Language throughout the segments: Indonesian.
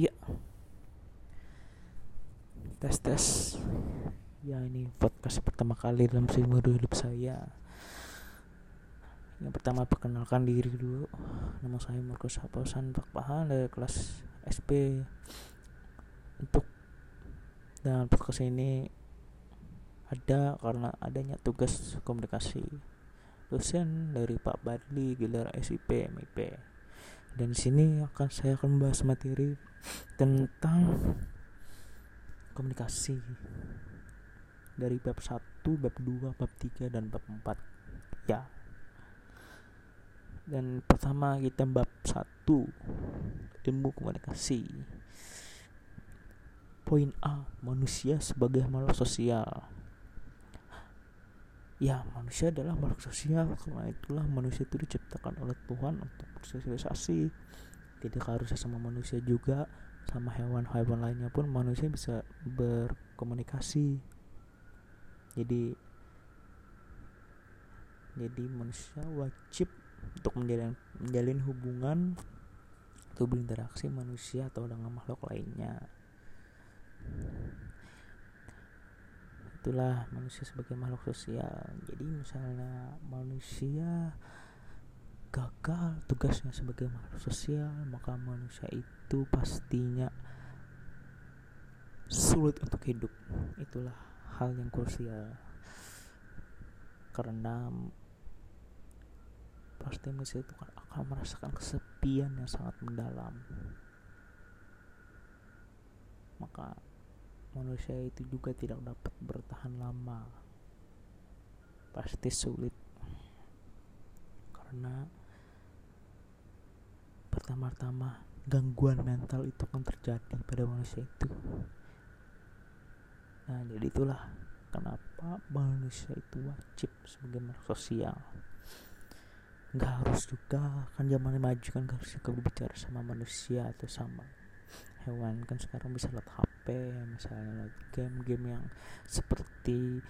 Ya. Tes tes. Ya ini podcast pertama kali dalam seumur hidup saya. Yang pertama perkenalkan diri dulu. Nama saya Markus Haposan Bakpahan dari kelas SP. Untuk dan podcast ini ada karena adanya tugas komunikasi dosen dari Pak Badli Gelar SIP MIP dan sini akan saya akan membahas materi tentang komunikasi dari bab 1, bab 2, bab 3 dan bab 4. Ya. Dan pertama kita bab 1 ilmu komunikasi. Poin A, manusia sebagai makhluk sosial. Ya, manusia adalah makhluk sosial karena itulah manusia itu diciptakan oleh Tuhan untuk bersosialisasi. Tidak harus sama manusia juga, sama hewan-hewan lainnya pun manusia bisa berkomunikasi. Jadi jadi manusia wajib untuk menjalin menjalin hubungan atau berinteraksi manusia atau dengan makhluk lainnya. Itulah manusia sebagai makhluk sosial. Jadi misalnya manusia gagal tugasnya sebagai makhluk sosial maka manusia itu pastinya sulit untuk hidup. Itulah hal yang krusial. Karena pasti manusia itu akan merasakan kesepian yang sangat mendalam. Maka manusia itu juga tidak dapat bertahan lama. Pasti sulit. Karena pertama-tama gangguan mental itu akan terjadi pada manusia itu. Nah jadi itulah kenapa manusia itu wajib sebagai makhluk sosial. Nggak harus juga kan zaman maju kan gak harus juga berbicara sama manusia atau sama hewan kan sekarang bisa lihat HP misalnya game-game yang seperti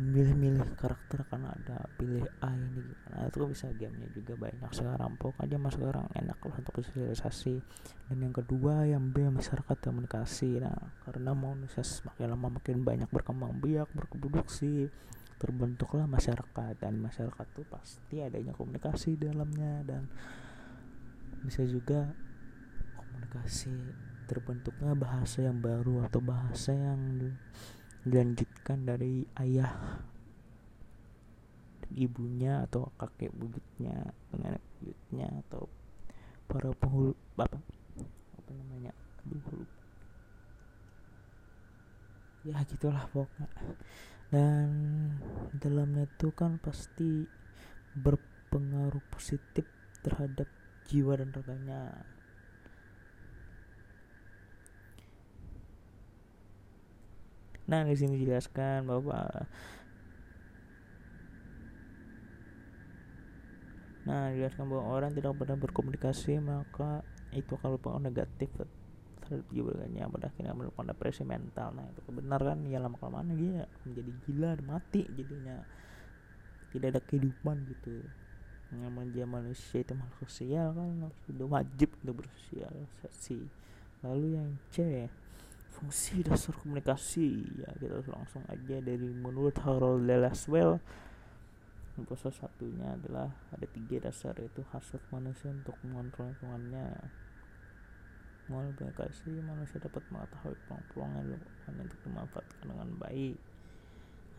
milih-milih karakter kan ada pilih A ini nah itu bisa gamenya juga banyak. Sekarang pokoknya mas sekarang enak lah untuk sosialisasi. Dan yang kedua yang B masyarakat komunikasi. Nah karena manusia semakin lama makin banyak berkembang biak berproduksi terbentuklah masyarakat. Dan masyarakat tuh pasti adanya komunikasi dalamnya. Dan bisa juga komunikasi terbentuknya bahasa yang baru atau bahasa yang dilanjutkan dari ayah ibunya atau kakek buyutnya nenek buyutnya atau para penghulu bapak apa namanya aduh ya gitulah pokoknya. Dan dalamnya itu kan pasti berpengaruh positif terhadap jiwa dan raganya Nah, di sini dijelaskan bahwa Nah, dijelaskan bahwa orang tidak pernah berkomunikasi maka itu akan berpengaruh negatif terhadap jiwanya pada akhirnya melakukan depresi mental. Nah, itu kebenaran ya lama kelamaan dia menjadi gila mati jadinya tidak ada kehidupan gitu. Menjadi manusia itu makhluk sosial kan sudah wajib untuk bersosialisasi. Lalu yang C fungsi dasar komunikasi. Ya kita langsung aja dari menurut Harold Laswell proses satunya adalah ada tiga dasar yaitu hasrat manusia untuk mengontrol lingkungannya. Melalui komunikasi manusia dapat mengetahui peluang-peluang yang untuk dimanfaatkan dengan baik.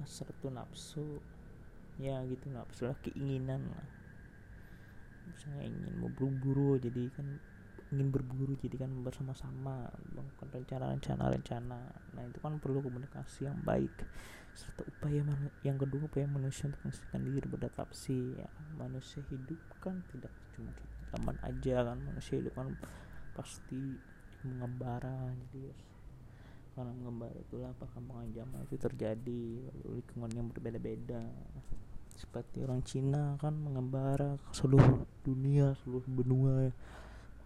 Hasrat itu nafsu. Ya gitu nafsu lah keinginan lah. Misalnya ingin mau buru-buru jadi kan ingin berburu jadi kan bersama-sama melakukan rencana-rencana rencana. Nah itu kan perlu komunikasi yang baik. Serta upaya yang kedua upaya manusia untuk menghasilkan diri beradaptasi ya kan. Manusia hidup kan tidak cuma di zaman aja kan. Manusia hidup kan pasti mengembara jadi karena mengembara itulah perkembangan zaman itu terjadi lalu lingkungan yang berbeda-beda. Seperti orang Cina kan mengembara ke seluruh dunia seluruh benua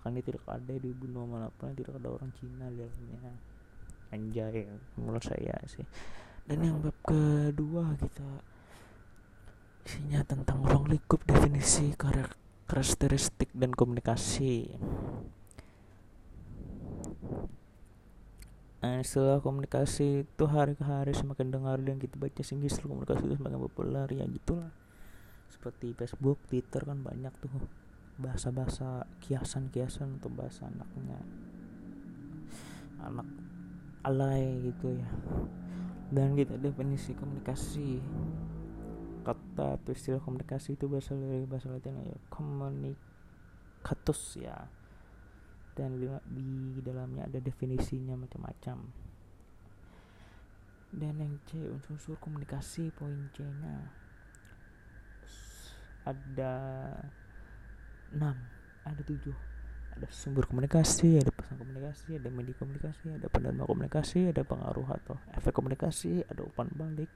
ya makanya tidak ada di benua mana pun tidak ada orang Cina di dalamnya anjay menurut saya sih. Dan yang bab kedua kita isinya tentang ruang lingkup definisi karakteristik dan komunikasi. Nah, istilah komunikasi itu hari ke hari semakin dengar dan kita baca sehingga istilah komunikasi itu semakin populer. Ya gitulah. Seperti Facebook, Twitter kan banyak tuh bahasa-bahasa kiasan-kiasan untuk bahasa anaknya. Anak alay gitu ya. Dan kita definisi komunikasi. Kata atau istilah komunikasi itu berasal dari bahasa Latin ya communicatus ya. Dan di dalamnya ada definisinya macam-macam. Dan yang C unsur-unsur komunikasi poin C nya ada 6 ada 7 ada sumber komunikasi ada pesan komunikasi ada media komunikasi ada penerima komunikasi ada pengaruh atau efek komunikasi ada umpan balik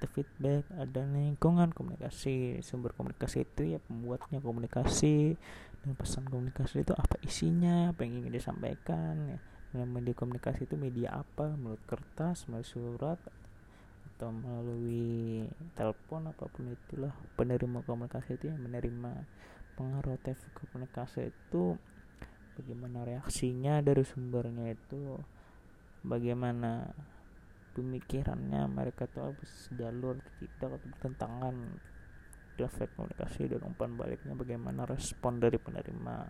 ada feedback ada lingkungan komunikasi. Sumber komunikasi itu ya pembuatnya komunikasi dan pesan komunikasi itu apa isinya apa yang ingin disampaikan ya. Dan media komunikasi itu media apa? Melalui kertas melalui surat atau melalui telepon apa pun itulah penerima komunikasi itu yang menerima pengaruh TV komunikasi itu bagaimana reaksinya dari sumbernya itu bagaimana pemikirannya mereka tuh habis jalur tidak atau bertentangan efek komunikasi dan umpan baliknya bagaimana respon dari penerima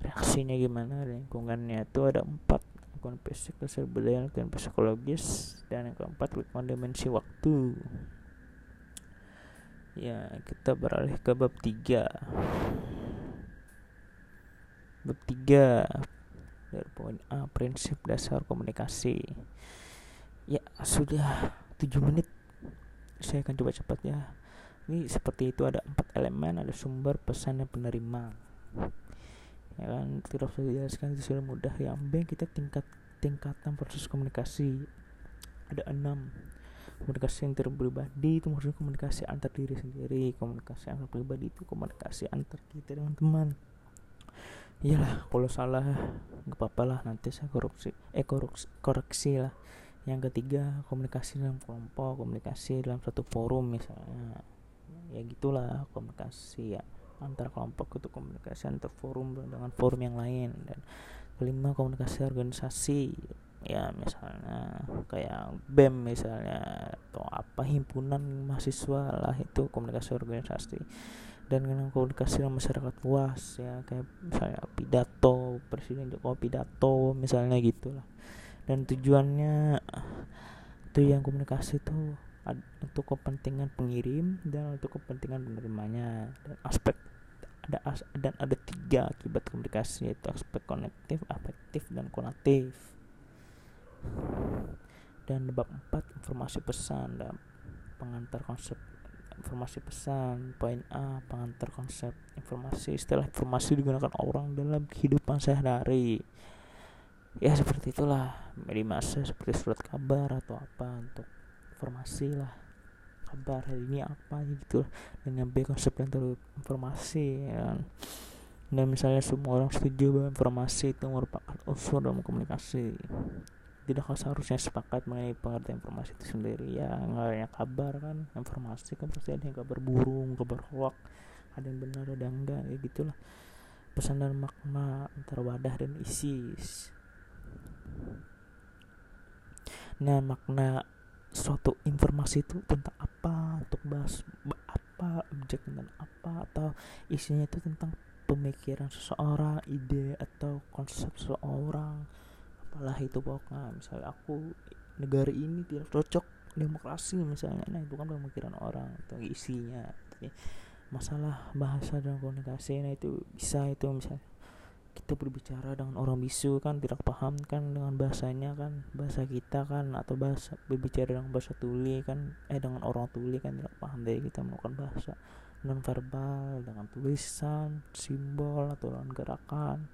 reaksinya gimana lingkungannya itu ada empat lingkungan fisik budaya dan psikologis dan yang keempat lingkungan dimensi waktu ya kita beralih ke bab tiga. Bab tiga dari poin A prinsip dasar komunikasi. Ya sudah tujuh menit. Saya akan coba cepat ya. Ini seperti itu ada empat elemen ada sumber pesan dan penerima. Ya kan tidak usah dijelaskan itu sudah mudah. Yang B kita tingkat tingkatan proses komunikasi. Ada enam komunikasi yang terpribadi itu maksudnya komunikasi antar diri sendiri komunikasi antar pribadi itu komunikasi antar kita dengan teman. Iyalah kalau salah nggak apa-apa lah nanti saya korupsi eh koreksi, koreksi lah. Yang ketiga komunikasi dalam kelompok komunikasi dalam satu forum misalnya. Ya gitulah komunikasi ya antar kelompok itu komunikasi antar forum dengan forum yang lain. Dan kelima komunikasi organisasi ya misalnya kayak BEM misalnya atau apa himpunan mahasiswa lah itu komunikasi organisasi. Dan komunikasi dengan masyarakat luas ya kayak misalnya pidato presiden Jokowi pidato misalnya gitulah. Dan tujuannya itu yang komunikasi itu untuk kepentingan pengirim dan untuk kepentingan penerimanya. Dan aspek ada as, dan ada tiga akibat komunikasi yaitu aspek konektif, afektif dan konatif. Dan bab 4 informasi pesan dan pengantar konsep informasi pesan poin A pengantar konsep informasi istilah informasi digunakan orang dalam kehidupan sehari-hari. Ya seperti itulah media massa seperti surat kabar atau apa untuk informasi lah. Kabar hari ini apa gitu dan B konsep yang informasi ya kan. dan misalnya semua orang setuju bahwa informasi itu merupakan unsur dalam komunikasi tidak seharusnya sepakat mengenai pengertian informasi itu sendiri. Ya nggak hanya kabar kan informasi kan pasti ada yang kabar burung kabar hoak ada yang benar ada yang enggak ya gitulah. Pesan dan makna antara wadah dan isi. Nah makna suatu informasi itu tentang apa untuk bahas apa objek tentang apa atau isinya itu tentang pemikiran seseorang ide atau konsep seseorang apalah itu pokoknya misalnya aku negara ini tidak cocok demokrasi misalnya. Nah itu kan pemikiran orang atau isinya. Jadi, masalah bahasa dan komunikasi nah itu bisa itu misalnya. Kita berbicara dengan orang bisu kan tidak paham kan dengan bahasanya kan bahasa kita kan atau bahasa berbicara dengan bahasa tuli kan eh dengan orang tuli kan tidak paham dari kita melakukan bahasa non verbal dengan tulisan simbol atau dengan gerakan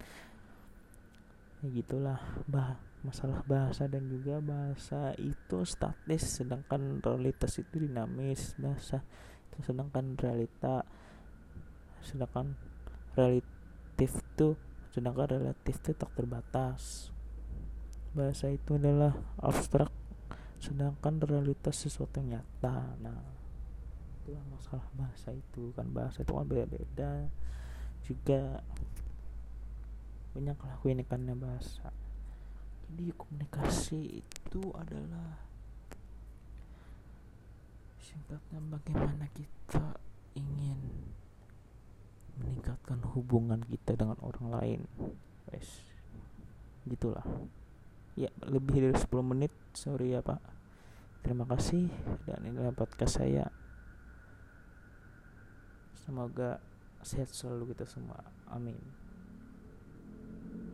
ya gitulah bah masalah bahasa dan juga bahasa itu statis sedangkan realitas itu dinamis bahasa itu sedangkan realita sedangkan relatif tuh sedangkan relatif itu tak terbatas. Bahasa itu adalah abstrak sedangkan realitas sesuatu yang nyata. Nah itulah masalah bahasa itu. Kan bahasa itu kan beda-beda juga banyak lah keunikannya bahasa jadi komunikasi itu adalah singkatnya bagaimana kita ingin meningkatkan hubungan kita dengan orang lain. Wes gitulah. Ya lebih dari 10 menit. Sorry ya pak. Terima kasih. Dan inilah podcast saya. Semoga sehat selalu kita semua. Amin